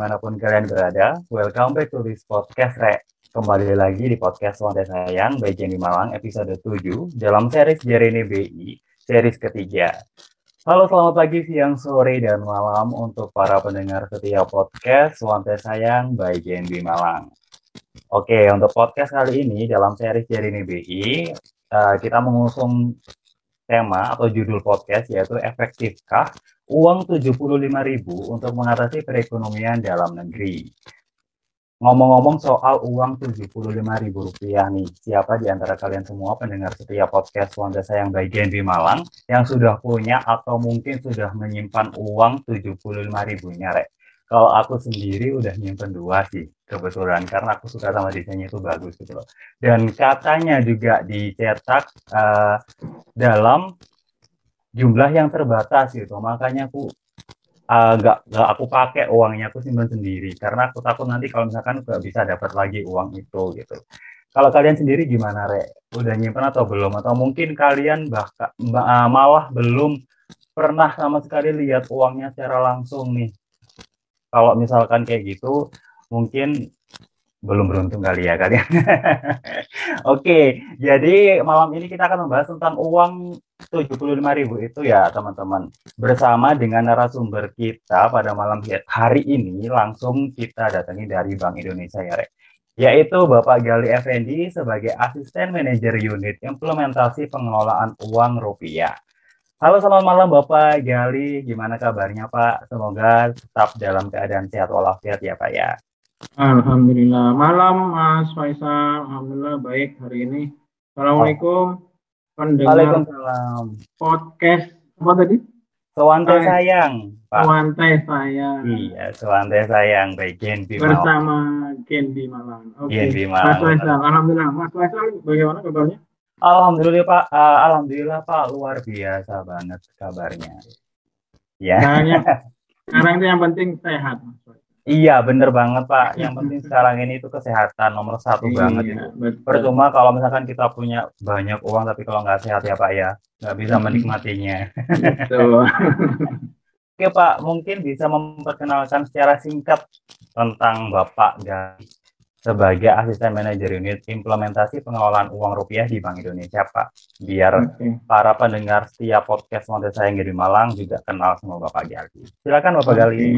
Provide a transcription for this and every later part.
di mana pun kalian berada, welcome back to this podcast Re. Kembali lagi di podcast Wanita Sayang by Jenny Malang episode 7 dalam series Jeremy BI, series ketiga. Halo selamat pagi, siang, sore, dan malam untuk para pendengar setiap podcast Wanita Sayang by JNB Malang. Oke, untuk podcast kali ini dalam series Jeremy BI, uh, kita mengusung tema atau judul podcast yaitu efektifkah uang 75.000 untuk mengatasi perekonomian dalam negeri. Ngomong-ngomong soal uang 75.000 rupiah nih, siapa di antara kalian semua pendengar setiap podcast Wanda Sayang bagian di Malang yang sudah punya atau mungkin sudah menyimpan uang 75.000-nya, Rek? Kalau aku sendiri udah nyimpen dua sih, kebetulan. Karena aku suka sama desainnya itu bagus gitu loh. Dan katanya juga dicetak uh, dalam jumlah yang terbatas gitu. Makanya aku uh, nggak aku pakai uangnya aku simpan sendiri. Karena aku takut nanti kalau misalkan nggak bisa dapat lagi uang itu gitu. Kalau kalian sendiri gimana re udah nyimpan atau belum? Atau mungkin kalian bahkan uh, malah belum pernah sama sekali lihat uangnya secara langsung nih kalau misalkan kayak gitu mungkin belum beruntung kali ya kalian. Oke, jadi malam ini kita akan membahas tentang uang 75.000 itu ya teman-teman. Bersama dengan narasumber kita pada malam hari ini langsung kita datangi dari Bank Indonesia ya, Rek. Yaitu Bapak Gali Effendi sebagai Asisten Manajer Unit Implementasi Pengelolaan Uang Rupiah. Halo selamat malam Bapak Gali, gimana kabarnya Pak? Semoga tetap dalam keadaan sehat walafiat ya Pak ya. Alhamdulillah. Malam Mas Faisal. Alhamdulillah baik hari ini. Assalamualaikum. Pendengar Waalaikumsalam. podcast apa tadi? Sewante sayang. Pak. Sewante sayang. Iya, Sewante sayang baik Genbi Bersama Genbi Malang. Oke. Okay. Genbi Malang. Mas Faisal. Alhamdulillah. Mas Faisal bagaimana kabarnya? Alhamdulillah Pak. Uh, Alhamdulillah Pak luar biasa banget kabarnya. Ya. Nah, sekarang itu yang penting sehat. Iya, bener banget Pak. Yang penting sekarang ini itu kesehatan nomor satu iya, banget itu. Betul. Percuma kalau misalkan kita punya banyak uang tapi kalau nggak sehat ya Pak ya, nggak bisa menikmatinya. Betul. Oke Pak, mungkin bisa memperkenalkan secara singkat tentang Bapak dan sebagai asisten manajer unit implementasi pengelolaan uang rupiah di Bank Indonesia, Pak. Biar okay. para pendengar setiap podcast model saya yang di Malang juga kenal sama Bapak Gali. Silakan Bapak okay. Gali.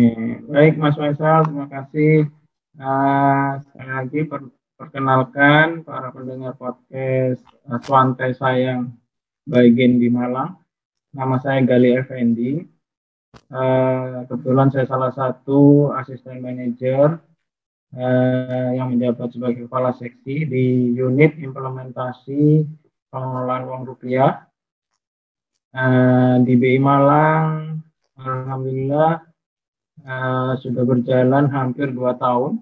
Baik Mas Faisal, terima kasih. Uh, sekali lagi per perkenalkan para pendengar podcast uh, Swante Sayang bagian di Malang. Nama saya Gali Effendi. Uh, kebetulan saya salah satu asisten manajer eh, yang menjabat sebagai kepala seksi di unit implementasi pengelolaan uang rupiah eh, di BI Malang. Alhamdulillah eh, sudah berjalan hampir dua tahun.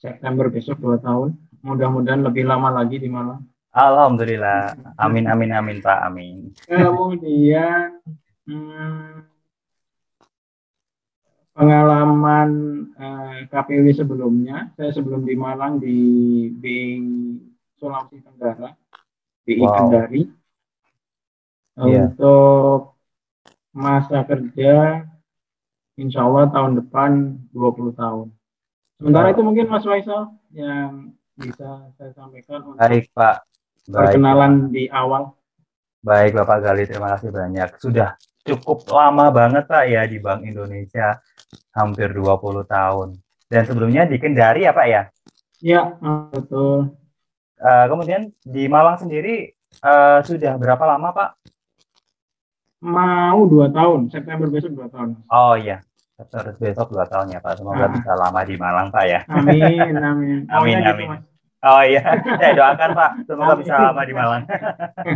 September besok dua tahun. Mudah-mudahan lebih lama lagi di Malang. Alhamdulillah. Amin amin amin Pak. Amin. Kemudian hmm, pengalaman eh, KPW sebelumnya, saya sebelum di Malang di BI Sulawesi Tenggara, BI wow. Kendari. Yeah. Untuk masa kerja, insya Allah tahun depan 20 tahun. Sementara wow. itu mungkin Mas Faisal yang bisa saya sampaikan untuk Baik, Pak. Baik. perkenalan di awal. Baik Bapak Gali, terima kasih banyak. Sudah cukup lama banget Pak ya di Bank Indonesia hampir 20 tahun. Dan sebelumnya di Kendari ya Pak ya? Iya, betul. Uh, kemudian di Malang sendiri uh, sudah berapa lama Pak? Mau dua tahun, September besok dua tahun. Oh iya, September besok dua tahun ya Pak. Semoga nah. bisa lama di Malang Pak ya. Amin, amin. amin, gitu, amin. Oh iya, saya doakan Pak, semoga bisa lama di Malang.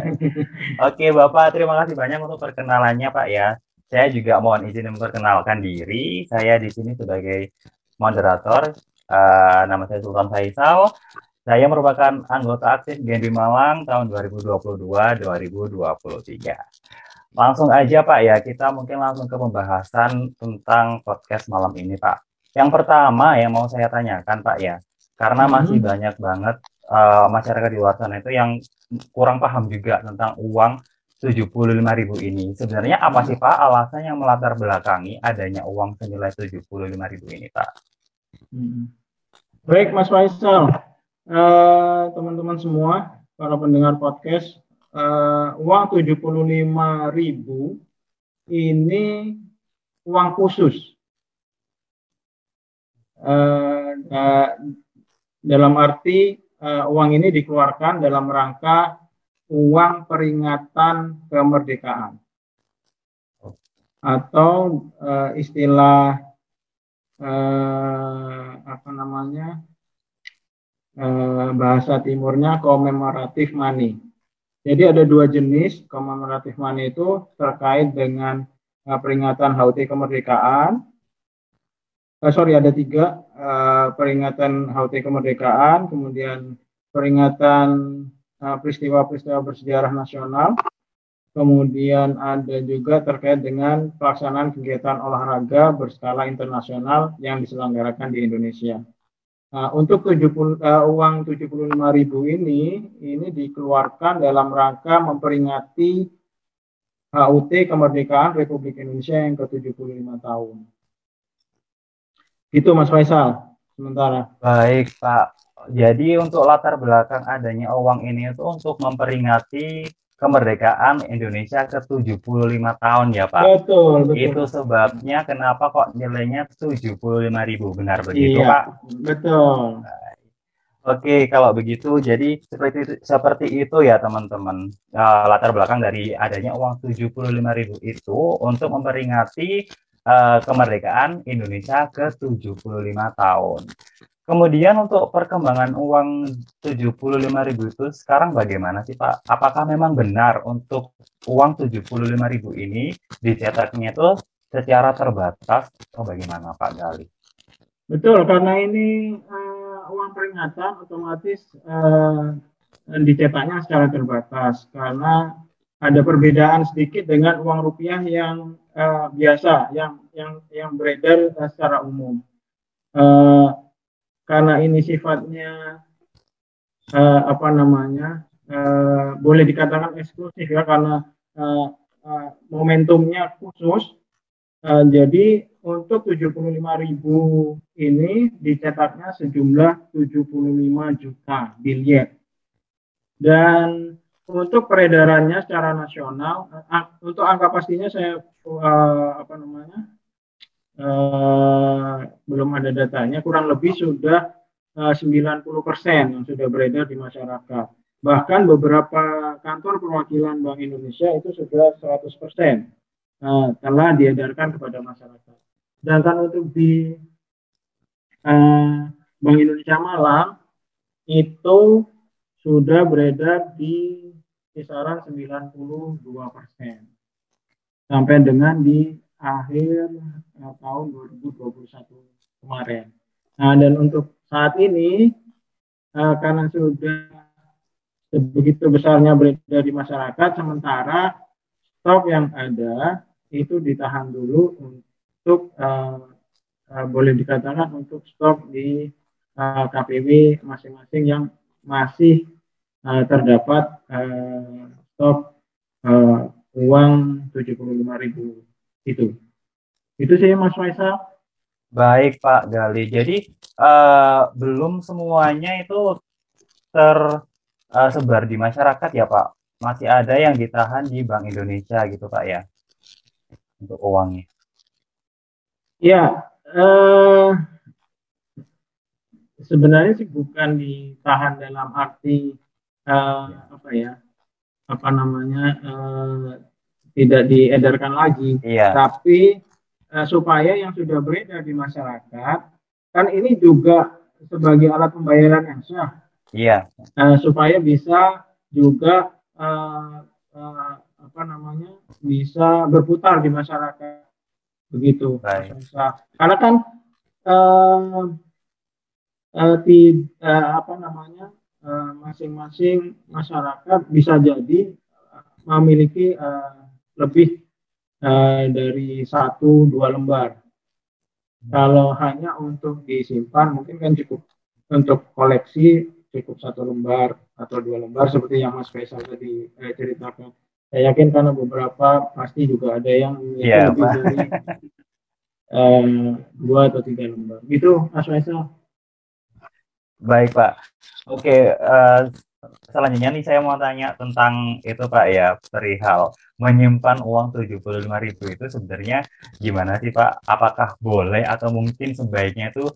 Oke Bapak, terima kasih banyak untuk perkenalannya Pak ya. Saya juga mohon izin memperkenalkan diri. Saya di sini sebagai moderator Uh, nama saya Sultan Faisal. Saya merupakan anggota aktif Genbi Malang tahun 2022-2023. Langsung aja Pak ya, kita mungkin langsung ke pembahasan tentang podcast malam ini Pak. Yang pertama yang mau saya tanyakan Pak ya, karena masih hmm. banyak banget uh, masyarakat di luar sana itu yang kurang paham juga tentang uang 75.000 ini. Sebenarnya apa sih Pak alasan yang melatar belakangi adanya uang senilai 75.000 ini Pak? Hmm. Baik Mas Faisal, Eh, teman-teman uh, semua, para pendengar podcast, uh, uang 75.000 ini uang khusus. Uh, uh, dalam arti uh, uang ini dikeluarkan dalam rangka uang peringatan kemerdekaan atau uh, istilah uh, apa namanya Eh, bahasa timurnya komemoratif money. Jadi ada dua jenis komemoratif money itu terkait dengan uh, peringatan HUT kemerdekaan. Uh, sorry ada tiga uh, peringatan HUT kemerdekaan, kemudian peringatan peristiwa-peristiwa uh, bersejarah nasional, kemudian ada juga terkait dengan pelaksanaan kegiatan olahraga berskala internasional yang diselenggarakan di Indonesia. Nah, untuk 70 uh, uang 75.000 ini ini dikeluarkan dalam rangka memperingati HUT kemerdekaan Republik Indonesia yang ke-75 tahun. Itu Mas Faisal sementara. Baik, Pak. Jadi untuk latar belakang adanya uang ini itu untuk memperingati kemerdekaan Indonesia ke-75 tahun ya Pak. Betul, betul. Itu sebabnya kenapa kok nilainya 75.000 benar begitu iya, Pak? Betul. Oke, kalau begitu jadi seperti itu, seperti itu ya teman-teman. Uh, latar belakang dari adanya uang 75.000 itu untuk memperingati uh, kemerdekaan Indonesia ke-75 tahun. Kemudian untuk perkembangan uang 75.000 itu sekarang bagaimana sih Pak? Apakah memang benar untuk uang 75.000 ini dicetaknya itu secara terbatas atau bagaimana Pak Gali? Betul, karena ini uh, uang peringatan otomatis uh, dicetaknya secara terbatas karena ada perbedaan sedikit dengan uang rupiah yang uh, biasa yang yang yang beredar uh, secara umum. Uh, karena ini sifatnya uh, apa namanya uh, boleh dikatakan eksklusif ya karena uh, uh, momentumnya khusus. Uh, jadi untuk 75.000 ini dicetaknya sejumlah 75 juta biliar dan untuk peredarannya secara nasional uh, untuk angka pastinya saya uh, apa namanya uh, belum ada datanya, kurang lebih sudah uh, 90% yang sudah beredar di masyarakat. Bahkan beberapa kantor perwakilan Bank Indonesia itu sudah 100% uh, telah diedarkan kepada masyarakat. Sedangkan untuk di uh, Bank Indonesia Malang itu sudah beredar di kisaran 92 persen sampai dengan di akhir uh, tahun 2021 kemarin. Nah, dan untuk saat ini uh, karena sudah begitu besarnya beredar di masyarakat, sementara stok yang ada itu ditahan dulu untuk uh, uh, boleh dikatakan untuk stok di uh, KPW masing-masing yang masih uh, terdapat uh, stok uh, uang 75.000 itu. Itu sih Mas Faisal. Baik Pak Gali. Jadi uh, belum semuanya itu tersebar uh, di masyarakat ya Pak. Masih ada yang ditahan di Bank Indonesia gitu Pak ya untuk uangnya. Ya uh, sebenarnya sih bukan ditahan dalam arti uh, apa ya apa namanya uh, tidak diedarkan lagi, iya. tapi uh, supaya yang sudah beredar di masyarakat kan ini juga sebagai alat pembayaran yang sah, iya. Uh, supaya bisa juga uh, uh, apa namanya bisa berputar di masyarakat begitu. Baik. Karena kan uh, uh, di uh, apa namanya masing-masing uh, masyarakat bisa jadi uh, memiliki uh, lebih uh, dari satu dua lembar. Kalau hanya untuk disimpan mungkin kan cukup untuk koleksi cukup satu lembar atau dua lembar seperti yang Mas Faisal tadi eh, ceritakan. Saya yakin karena beberapa pasti juga ada yang yeah, lebih dari eh, dua atau tiga lembar. Gitu Mas Faisal. Baik Pak. Oke, uh, selanjutnya nih saya mau tanya tentang itu Pak ya perihal menyimpan uang 75.000 itu sebenarnya gimana sih Pak? Apakah boleh atau mungkin sebaiknya itu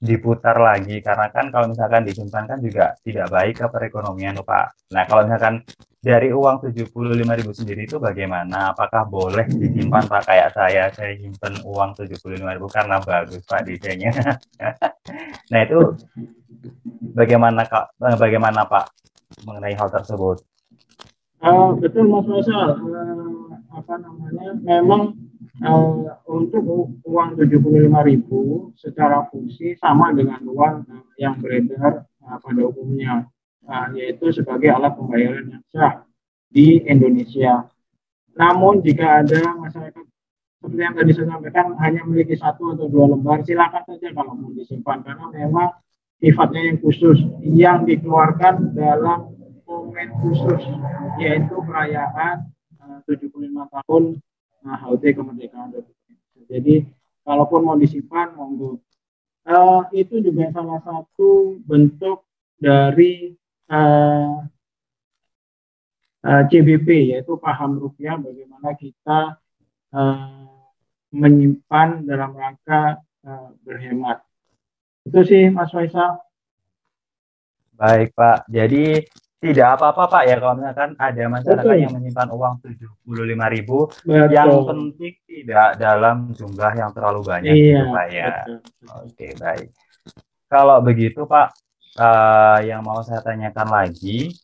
diputar lagi karena kan kalau misalkan disimpan kan juga tidak baik ke perekonomian Pak. Nah, kalau misalkan dari uang 75.000 sendiri itu bagaimana? Apakah boleh disimpan Pak kayak saya saya simpan uang 75.000 karena bagus Pak desainnya. nah, itu bagaimana Kak bagaimana Pak mengenai hal tersebut? Uh, betul Mas Faisal. Uh, apa namanya? Memang uh, untuk uang 75.000 secara fungsi sama dengan uang uh, yang beredar uh, pada umumnya, uh, yaitu sebagai alat pembayaran yang sah di Indonesia. Namun jika ada masyarakat seperti yang tadi saya sampaikan hanya memiliki satu atau dua lembar, silakan saja kalau mau disimpan karena memang sifatnya yang khusus yang dikeluarkan dalam momen khusus yaitu perayaan uh, 75 tahun uh, HUT kemerdekaan Republik Jadi kalaupun mau disimpan monggo. Uh, itu juga salah satu bentuk dari uh, uh, CBP yaitu paham rupiah bagaimana kita uh, menyimpan dalam rangka uh, berhemat. Itu sih Mas Faisal. Baik Pak. Jadi tidak apa-apa Pak ya kalau misalkan ada masyarakat Betul. yang menyimpan uang tujuh puluh lima ribu yang penting tidak dalam jumlah yang terlalu banyak iya, gitu, Pak ya. Oke baik. Kalau begitu Pak uh, yang mau saya tanyakan lagi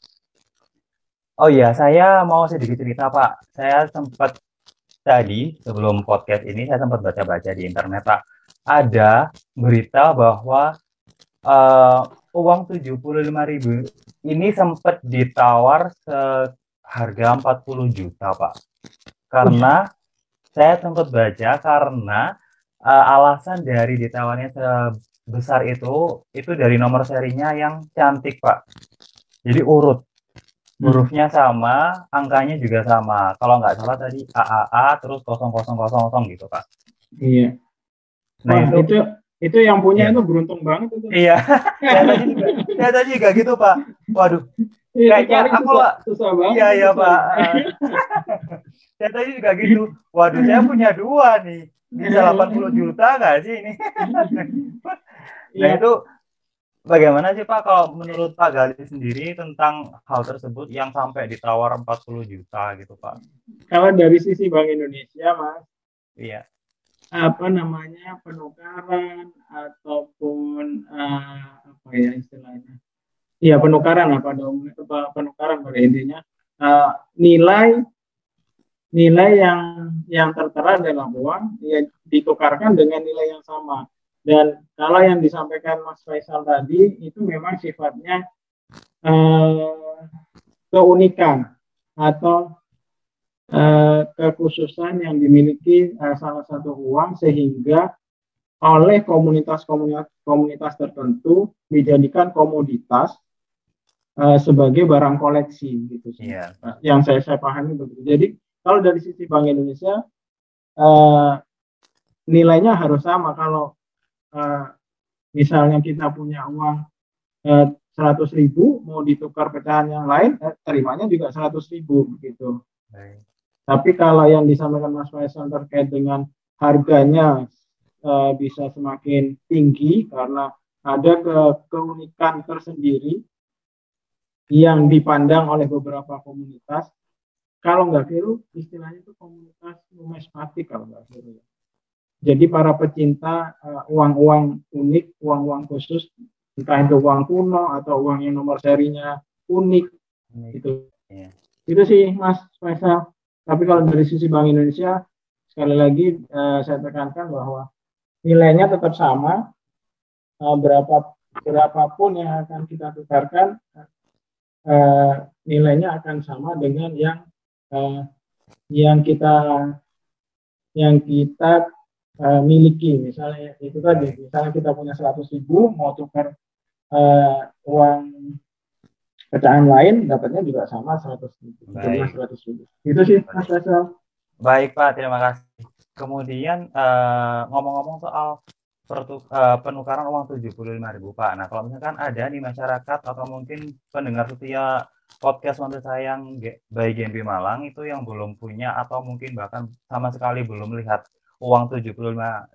Oh iya, saya mau sedikit cerita Pak. Saya sempat tadi sebelum podcast ini saya sempat baca-baca di internet Pak. Ada berita bahwa uh, uang ribu ini sempat ditawar seharga 40 juta, Pak. Karena saya sempat baca karena uh, alasan dari ditawarnya sebesar itu itu dari nomor serinya yang cantik, Pak. Jadi urut. Hmm. Hurufnya sama, angkanya juga sama. Kalau nggak salah tadi AAA terus 0000 gitu, Pak. Iya. Nah, itu, itu itu yang punya iya. itu beruntung banget itu. Iya. saya tadi juga, gitu pak. Waduh. Iya, kayaknya aku susah, susah banget. Iya iya pak. saya tadi juga gitu. Waduh saya punya dua nih. Bisa 80 juta nggak sih ini? nah itu bagaimana sih Pak kalau menurut Pak Gali sendiri tentang hal tersebut yang sampai ditawar 40 juta gitu Pak? Kalau dari sisi Bank Indonesia Mas, iya apa namanya penukaran ataupun uh, apa ya istilahnya? Ya penukaran apa dong penukaran pada intinya. Uh, nilai nilai yang yang tertera dalam uang ya ditukarkan dengan nilai yang sama. Dan kalau yang disampaikan Mas Faisal tadi itu memang sifatnya uh, keunikan atau Eh, kekhususan yang dimiliki uh, salah satu uang sehingga oleh komunitas-komunitas komunitas tertentu dijadikan komoditas uh, sebagai barang koleksi gitu sih. Yeah. Uh, yang saya saya pahami begitu. Jadi kalau dari sisi Bank Indonesia uh, nilainya harus sama kalau uh, misalnya kita punya uang seratus ribu mau ditukar pecahan yang lain eh, terimanya juga seratus ribu gitu. Baik. Tapi kalau yang disampaikan Mas Faisal terkait dengan harganya uh, bisa semakin tinggi karena ada ke keunikan tersendiri yang dipandang oleh beberapa komunitas. Kalau nggak keliru, istilahnya itu komunitas numismatik kalau nggak keliru. Jadi para pecinta eh, uang-uang uh, unik, uang-uang khusus, entah itu uang kuno atau uang yang nomor serinya unik, unik. itu. Yeah. Itu sih Mas Faisal. Tapi kalau dari sisi Bank Indonesia, sekali lagi uh, saya tekankan bahwa nilainya tetap sama, uh, berapa berapapun yang akan kita tukarkan uh, nilainya akan sama dengan yang uh, yang kita yang kita uh, miliki. Misalnya itu tadi. Misalnya kita punya 100 ribu mau tukar uh, uang pecahan lain dapatnya juga sama 100 ribu Baik. 100 ribu itu sih Mas Faisal Baik Pak terima kasih kemudian ngomong-ngomong uh, soal pertuk, uh, penukaran uang ribu Pak. Nah, kalau misalkan ada nih masyarakat atau mungkin pendengar setia podcast Mantu Sayang by GMB Malang itu yang belum punya atau mungkin bahkan sama sekali belum lihat uang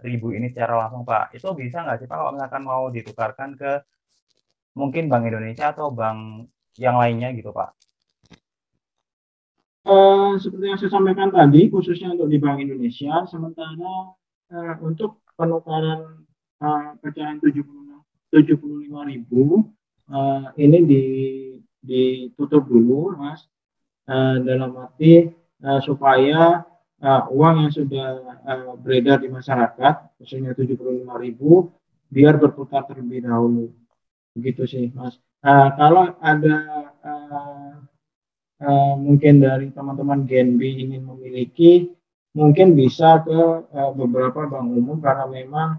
ribu ini secara langsung Pak. Itu bisa nggak sih Pak kalau misalkan mau ditukarkan ke mungkin Bank Indonesia atau bank yang lainnya gitu Pak? Uh, seperti yang saya sampaikan tadi, khususnya untuk di Bank Indonesia, sementara uh, untuk penukaran uh, pecahan 75 ribu uh, ini di, ditutup dulu mas. Uh, dalam arti uh, supaya uh, uang yang sudah uh, beredar di masyarakat khususnya 75 ribu biar berputar terlebih dahulu. Begitu sih mas uh, kalau ada uh, uh, mungkin dari teman-teman Genbi ingin memiliki mungkin bisa ke uh, beberapa bank umum karena memang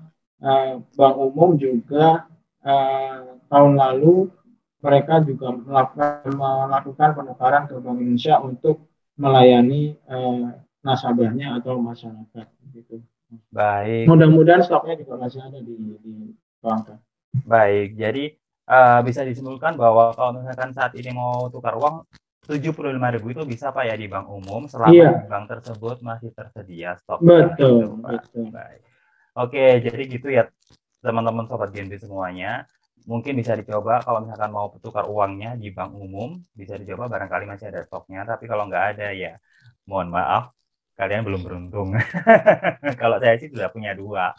uh, bank umum juga uh, tahun lalu mereka juga melakukan, melakukan penukaran ke Bank Indonesia untuk melayani uh, nasabahnya atau masyarakat gitu. Baik. Mudah-mudahan stoknya juga masih ada di, di bank. Baik, jadi uh, bisa disimpulkan bahwa kalau misalkan saat ini mau tukar uang tujuh puluh lima ribu itu bisa Pak ya di bank umum selama iya. bank tersebut masih tersedia stok. Betul, betul. Baik. Oke, jadi gitu ya teman-teman sobat Genbi semuanya. Mungkin bisa dicoba kalau misalkan mau tukar uangnya di bank umum, bisa dicoba barangkali masih ada stoknya. Tapi kalau nggak ada ya mohon maaf, kalian belum beruntung. kalau saya sih sudah punya dua.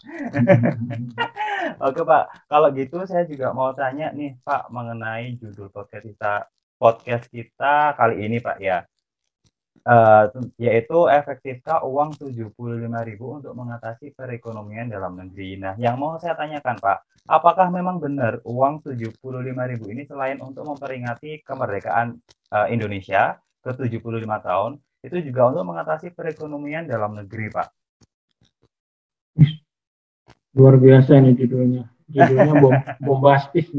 Oke Pak, kalau gitu saya juga mau tanya nih Pak mengenai judul podcast kita podcast kita kali ini Pak ya. Uh, yaitu efektifkah uang 75.000 untuk mengatasi perekonomian dalam negeri. Nah, yang mau saya tanyakan Pak, apakah memang benar uang 75.000 ini selain untuk memperingati kemerdekaan uh, Indonesia ke 75 tahun, itu juga untuk mengatasi perekonomian dalam negeri, Pak? Luar biasa ini judulnya. Judulnya bom bombastis.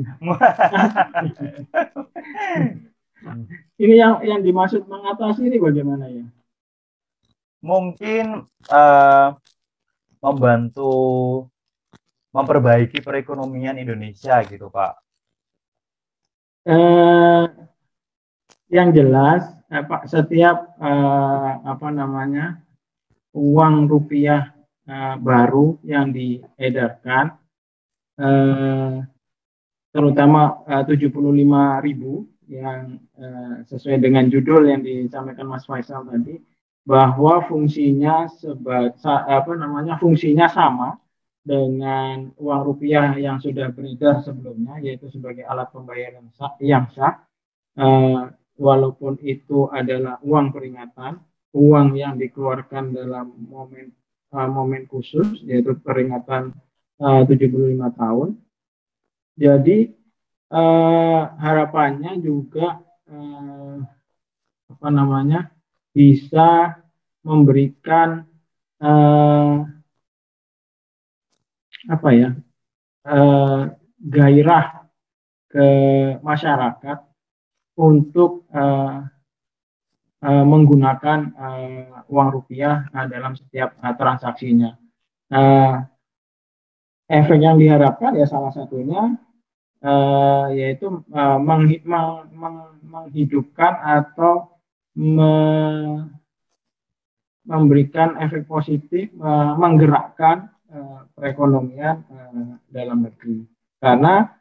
ini yang yang dimaksud mengatasi ini bagaimana ya? Mungkin uh, membantu memperbaiki perekonomian Indonesia gitu Pak. Uh, yang jelas eh, Pak setiap uh, apa namanya uang rupiah uh, baru yang diedarkan uh, terutama uh, 75.000 yang uh, sesuai dengan judul yang disampaikan Mas Faisal tadi bahwa fungsinya seba, apa namanya fungsinya sama dengan uang rupiah yang sudah beredar sebelumnya yaitu sebagai alat pembayaran yang sah uh, walaupun itu adalah uang peringatan uang yang dikeluarkan dalam momen uh, momen khusus yaitu peringatan uh, 75 tahun. Jadi uh, harapannya juga uh, apa namanya bisa memberikan uh, apa ya uh, gairah ke masyarakat untuk uh, uh, menggunakan uh, uang rupiah uh, dalam setiap uh, transaksinya. Uh, efek yang diharapkan ya salah satunya uh, yaitu uh, meng, meng, meng, menghidupkan atau me, memberikan efek positif, uh, menggerakkan uh, perekonomian uh, dalam negeri. Karena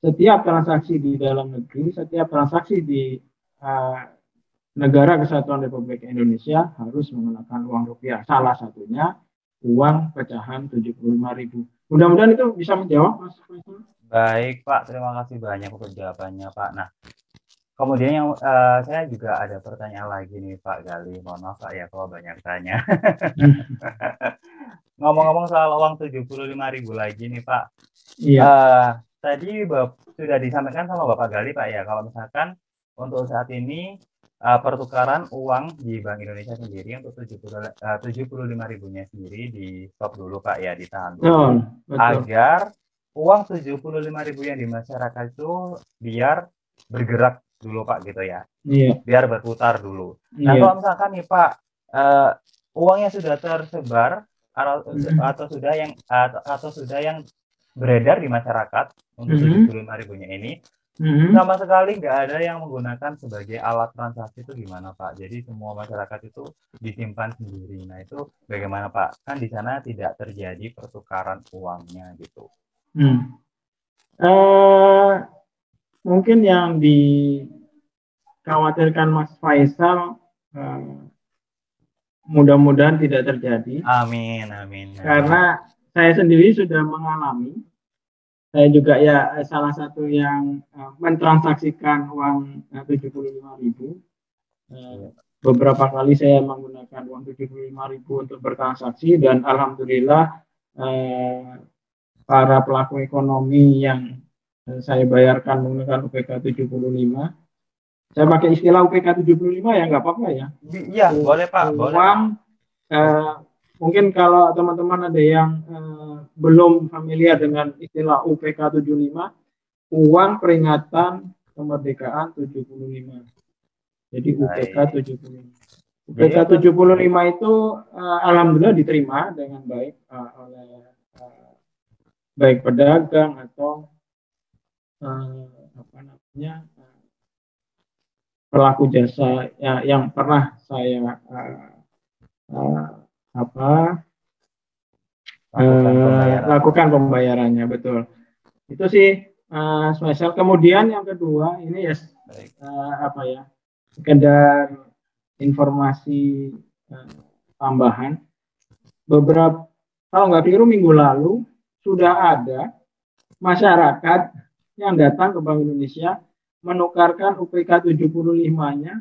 setiap transaksi di dalam negeri, setiap transaksi di uh, negara kesatuan Republik Indonesia harus menggunakan uang rupiah. Salah satunya uang pecahan 75.000. Mudah-mudahan itu bisa menjawab Mas Baik, Pak. Terima kasih banyak untuk jawabannya, Pak. Nah, kemudian yang uh, saya juga ada pertanyaan lagi nih, Pak Gali. Mohon maaf, Pak ya, kalau banyak tanya. Ngomong-ngomong soal uang 75 ribu lagi nih, Pak. Iya. Uh, tadi Bap, sudah disampaikan sama Bapak Gali Pak ya, kalau misalkan untuk saat ini uh, pertukaran uang di Bank Indonesia sendiri untuk 70 uh, 75 ribunya sendiri di stop dulu Pak ya, ditahan dulu. Oh, betul. agar uang 75 ribu yang di masyarakat itu biar bergerak dulu Pak gitu ya, Iya, biar berputar dulu. Nah iya. kalau misalkan nih Pak, uh, uangnya sudah tersebar atau, atau sudah yang atau, atau sudah yang beredar di masyarakat untuk Mhm. 75 ribunya ini, Mhm. sama sekali nggak ada yang menggunakan sebagai alat transaksi itu gimana Pak? Jadi semua masyarakat itu disimpan sendiri. Nah itu bagaimana Pak? Kan di sana tidak terjadi pertukaran uangnya gitu. Hmm. Eh, mungkin yang dikhawatirkan Mas Faisal eh, mudah-mudahan tidak terjadi Amin, amin. karena saya sendiri sudah mengalami saya juga ya salah satu yang eh, mentransaksikan uang eh, 75.000 Eh, beberapa kali saya menggunakan uang 75.000 untuk bertransaksi dan alhamdulillah eh, para pelaku ekonomi yang eh, saya bayarkan menggunakan UPK 75 saya pakai istilah UPK 75 ya nggak apa-apa ya Iya, boleh Pak, boleh. uang eh, mungkin kalau teman-teman ada yang eh, belum familiar dengan istilah UPK 75 uang peringatan kemerdekaan 75 jadi UPK Baik. 75 UPK 75 itu eh, alhamdulillah diterima dengan baik eh, oleh eh, baik pedagang atau eh, apa namanya eh, pelaku jasa ya, yang pernah saya eh, eh, apa Lakukan eh, pembayaran. lakukan pembayarannya betul itu sih spesial kemudian yang kedua ini ya Baik. eh, apa ya sekedar informasi eh, tambahan beberapa kalau nggak keliru minggu lalu sudah ada masyarakat yang datang ke Bank Indonesia menukarkan UPK 75-nya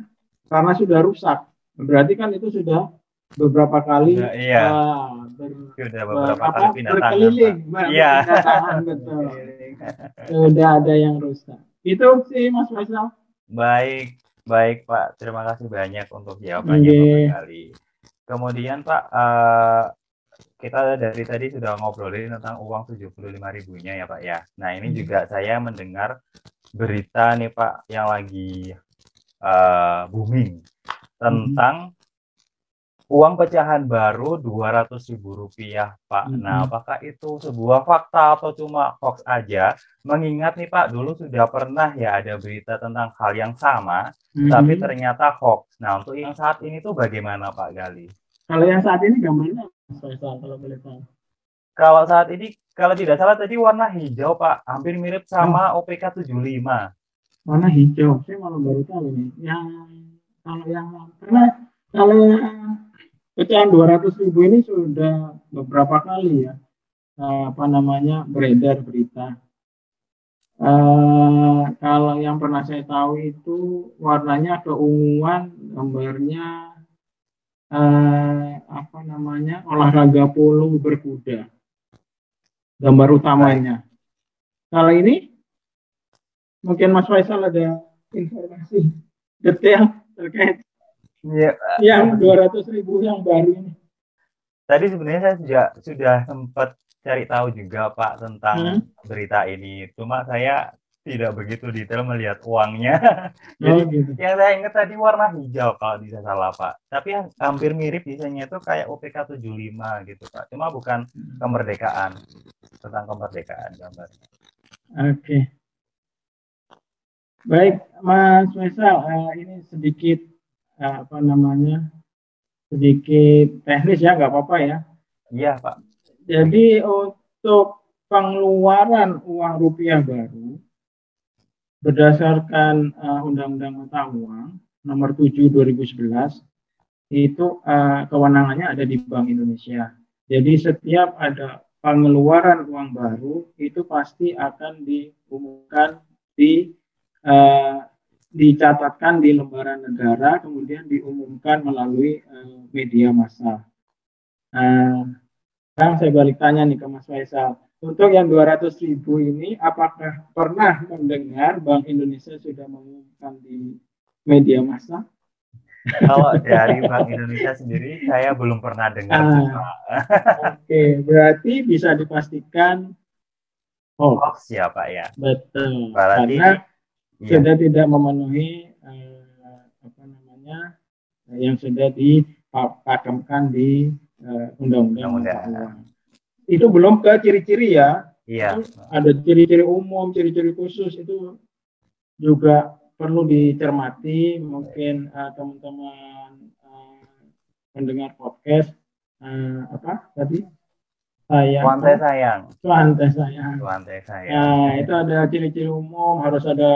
karena sudah rusak. Berarti kan itu sudah beberapa kali Sudah, iya. eh, ber- Sudah ber- beberapa apa, kali pindah tangan, berkeliling, ber- Iya. betul. Sudah ada yang rusak. Itu sih Mas Faisal. Baik, baik Pak. Terima kasih banyak untuk jawabannya Oke. Bapak kali. Kemudian Pak, eh, kita dari tadi sudah ngobrolin tentang uang 75 ribunya ya Pak ya. Nah ini Hmm. juga saya mendengar berita nih Pak yang lagi eh, booming tentang uang pecahan baru 200 ribu rupiah Pak. Mhm. Nah apakah itu sebuah fakta atau cuma hoax aja? Mengingat nih Pak, dulu sudah pernah ya ada berita tentang hal yang sama, tapi Mhm. ternyata hoax. Nah, untuk yang saat ini tuh bagaimana Pak Gali? Kalau yang saat ini gambarnya kalau boleh tahu. Kalau saat ini, kalau tidak salah tadi warna hijau Pak, hampir mirip sama Hmm. OPK 75. Warna hijau. Saya malah baru tahu nih. Yang kalau yang karena kalau yang pecahan 200 ribu ini sudah beberapa kali ya eh, apa namanya beredar berita. Eh, kalau yang pernah saya tahu itu warnanya keunguan, gambarnya eh, apa namanya olahraga polo berkuda, gambar utamanya. Kalau ini mungkin Mas Faisal ada informasi detail terkait Iya, yang 200 ribu yang baru ini. tadi sebenarnya saya sudah sudah sempat cari tahu juga Pak tentang Hmm. berita ini. Cuma saya tidak begitu detail melihat uangnya. Oh, Jadi gitu. yang saya ingat tadi warna hijau kalau tidak salah Pak. Tapi yang hampir mirip desainnya itu kayak OPK 75 gitu Pak. Cuma bukan kemerdekaan. Tentang kemerdekaan gambarnya. Oke. Baik, Mas Faisal, eh, ini sedikit apa namanya? Sedikit teknis ya, nggak apa-apa ya. Iya Pak. Jadi untuk pengeluaran uang rupiah baru berdasarkan eh, Undang-Undang Mata Uang Nomor 7 2011 itu eh, kewenangannya ada di Bank Indonesia. Jadi setiap ada pengeluaran uang baru itu pasti akan diumumkan di eh, dicatatkan di lembaran negara kemudian diumumkan melalui eh, media massa. Nah, sekarang saya balik tanya nih ke Mas Faisal. untuk yang 200 ribu ini, apakah pernah mendengar Bank Indonesia sudah mengumumkan di media massa? Kalau dari Bank Indonesia sendiri, saya belum pernah dengar. Ah, Oke, okay. berarti bisa dipastikan hoax, hoax ya Pak ya. Betul. Berarti, Karena iya. sudah tidak memenuhi eh, apa namanya yang sudah dipakemkan di eh, undang-undang itu belum ke ciri-ciri ya. Iya. Ada ciri-ciri umum, ciri-ciri khusus itu juga perlu dicermati. Mungkin uh, teman-teman uh, mendengar podcast uh, apa tadi? Sayang. Cuantai sayang. Cuantai sayang. Cuantai sayang. Nah, itu ada ciri-ciri umum, harus ada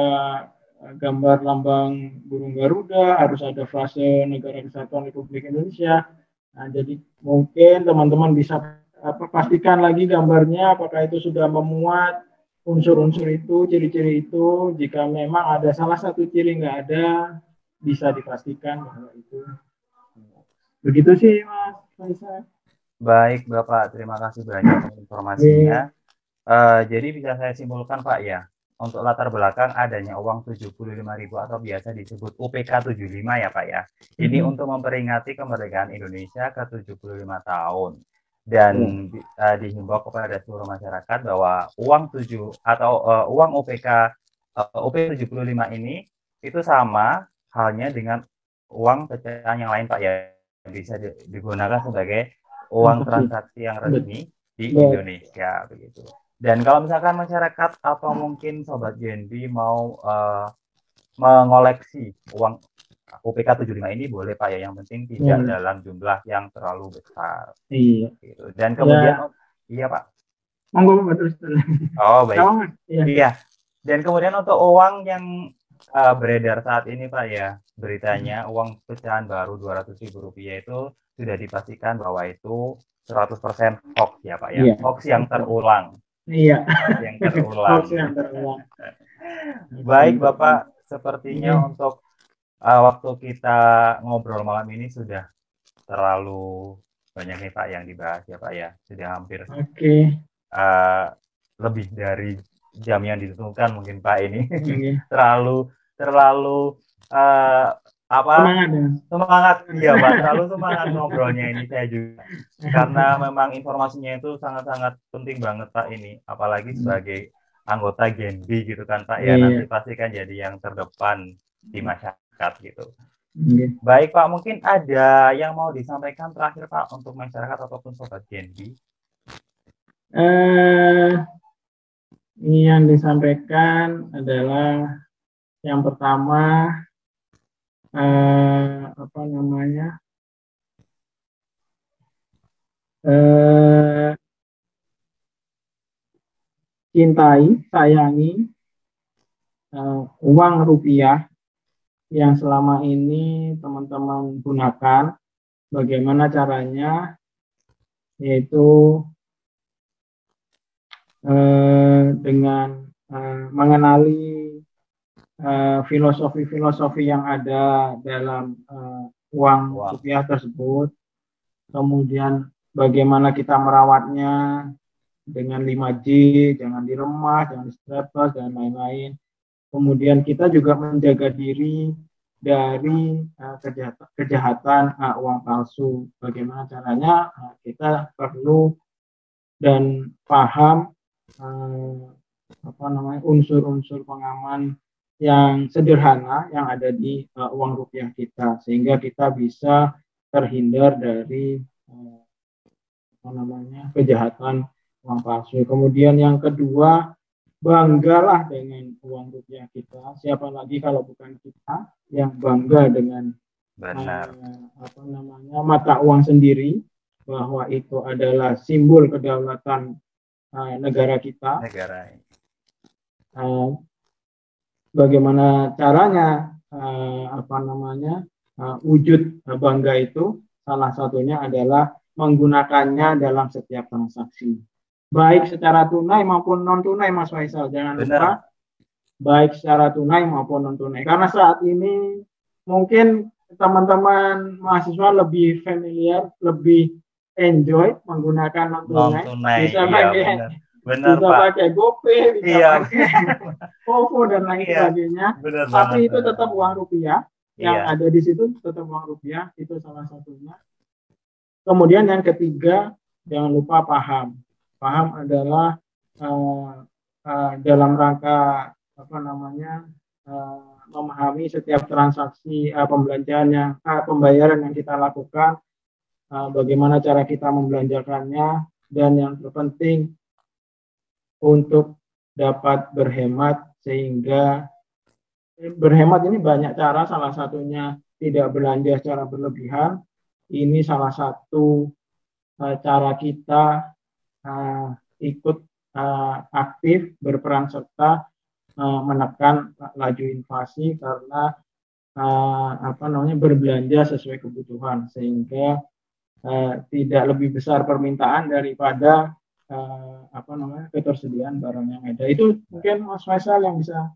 gambar lambang burung Garuda, harus ada frase Negara Kesatuan Republik Indonesia. Nah, jadi mungkin teman-teman bisa apa, pastikan lagi gambarnya apakah itu sudah memuat unsur-unsur itu, ciri-ciri itu. Jika memang ada salah satu ciri nggak ada, bisa dipastikan bahwa itu. Begitu sih, Mas Faisal. Baik, Bapak. Terima kasih banyak informasinya. Uh, jadi bisa saya simpulkan, Pak, ya, untuk latar belakang adanya uang 75.000 atau biasa disebut UPK 75 ya, Pak, ya. Ini hmm. untuk memperingati kemerdekaan Indonesia ke 75 tahun dan hmm. uh, dihimbau kepada seluruh masyarakat bahwa uang 7 atau uh, uang OPK uh, OP 75 ini itu sama halnya dengan uang pecahan yang lain Pak ya bisa digunakan sebagai uang transaksi yang resmi di Indonesia begitu. Dan kalau misalkan masyarakat atau mungkin sobat JNB mau uh, mengoleksi uang UPK 75 ini boleh Pak ya, yang penting tidak hmm. dalam jumlah yang terlalu besar. Iya. Gitu. Dan kemudian, ya. iya Pak. Monggo terus. Oh baik. Oh, iya. iya. Dan kemudian untuk uang yang uh, beredar saat ini Pak ya, beritanya hmm. uang pecahan baru 200 ribu rupiah itu sudah dipastikan bahwa itu 100% hoax ya Pak ya, iya. hoax yang terulang. Iya. Yang terulang. hoax yang terulang. Baik Bapak, sepertinya hmm. untuk uh, waktu kita ngobrol malam ini sudah terlalu banyak nih Pak yang dibahas ya Pak ya. Sudah hampir okay. uh, lebih dari jam yang ditentukan mungkin Pak ini. Okay. terlalu terlalu uh, apa semangat ya semangat iya Pak terlalu semangat ngobrolnya ini saya juga karena memang informasinya itu sangat-sangat penting banget Pak ini apalagi hmm. sebagai anggota Gen B gitu kan Pak ya yeah. nanti pasti kan jadi yang terdepan di masyarakat masyarakat gitu. Okay. Baik Pak, mungkin ada yang mau disampaikan terakhir Pak untuk masyarakat ataupun sobat Genbi? Eh, yang disampaikan adalah yang pertama eh, apa namanya eh, cintai, sayangi uh, uang rupiah yang selama ini teman-teman gunakan. Bagaimana caranya? Yaitu eh, dengan eh, mengenali eh, filosofi-filosofi yang ada dalam eh, uang wow. rupiah tersebut. Kemudian bagaimana kita merawatnya dengan 5G, jangan diremas, jangan di dan lain-lain. Kemudian kita juga menjaga diri dari uh, kejahatan, kejahatan uh, uang palsu. Bagaimana caranya? Uh, kita perlu dan paham uh, apa namanya unsur-unsur pengaman yang sederhana yang ada di uh, uang rupiah kita sehingga kita bisa terhindar dari uh, apa namanya kejahatan uang palsu. Kemudian yang kedua banggalah dengan uang rupiah kita. Siapa lagi kalau bukan kita yang bangga dengan Benar. Uh, apa namanya mata uang sendiri bahwa itu adalah simbol kedaulatan uh, negara kita. Negara. Uh, bagaimana caranya uh, apa namanya uh, wujud bangga itu salah satunya adalah menggunakannya dalam setiap transaksi baik secara tunai maupun non tunai Mas Faisal jangan Benar. lupa baik secara tunai maupun non tunai karena saat ini mungkin teman-teman mahasiswa lebih familiar lebih enjoy menggunakan non tunai misalnya iya, Benar, bisa Pak. pakai GoPay, bisa Iya. pakai OVO dan lain Iya. sebagainya. Benar Tapi banget. itu tetap uang rupiah yang Iya. ada di situ tetap uang rupiah itu salah satunya. Kemudian yang ketiga jangan lupa paham. Paham adalah eh, eh, dalam rangka apa namanya eh, memahami setiap transaksi eh, pembelanjaan yang eh, pembayaran yang kita lakukan, bagaimana cara kita membelanjakannya dan yang terpenting untuk dapat berhemat sehingga eh, berhemat ini banyak cara. Salah satunya tidak belanja secara berlebihan. Ini salah satu eh, cara kita eh, ikut eh, aktif berperan serta eh, menekan laju inflasi karena eh, apa namanya berbelanja sesuai kebutuhan. Sehingga eh, tidak lebih besar permintaan daripada eh, apa namanya ketersediaan barang yang ada itu mungkin Mas Faisal yang bisa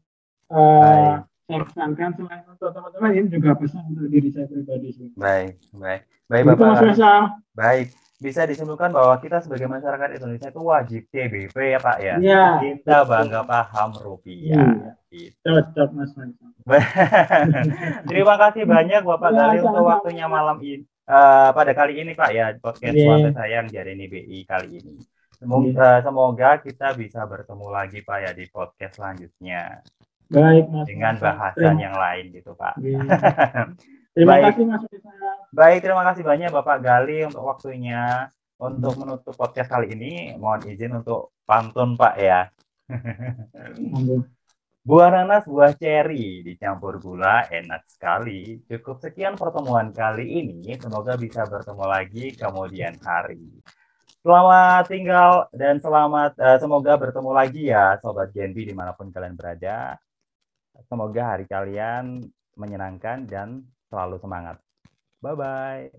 eh, saya pesankan selain untuk teman-teman ini juga pesan untuk diri saya pribadi sih. Baik, baik. Baik, Itu Bapak. Mas Faisal. Baik. Bisa disimpulkan bahwa kita sebagai masyarakat Indonesia itu wajib CBP ya, Pak ya. Iya. Kita bangga paham rupiah. Iya. Gitu. Cocok Mas. Terima kasih banyak Bapak Ya, untuk waktunya malam ini. Eh, pada kali ini Pak ya podcast Iya. Suatu Sayang Jarini BI kali ini. Semoga, semoga kita bisa bertemu lagi Pak ya di podcast selanjutnya Baik Mas. dengan bahasan Terima- yang lain gitu Pak. Iya. Terima Baik. kasih Mas. Baik, terima kasih banyak Bapak Gali untuk waktunya. Untuk menutup podcast kali ini, mohon izin untuk pantun Pak ya. Buah nanas, buah ceri, dicampur gula, enak sekali. Cukup sekian pertemuan kali ini. Semoga bisa bertemu lagi kemudian hari. Selamat tinggal dan selamat, eh, semoga bertemu lagi ya Sobat Genbi di mana pun kalian berada. Semoga hari kalian menyenangkan dan selalu semangat. Bye-bye.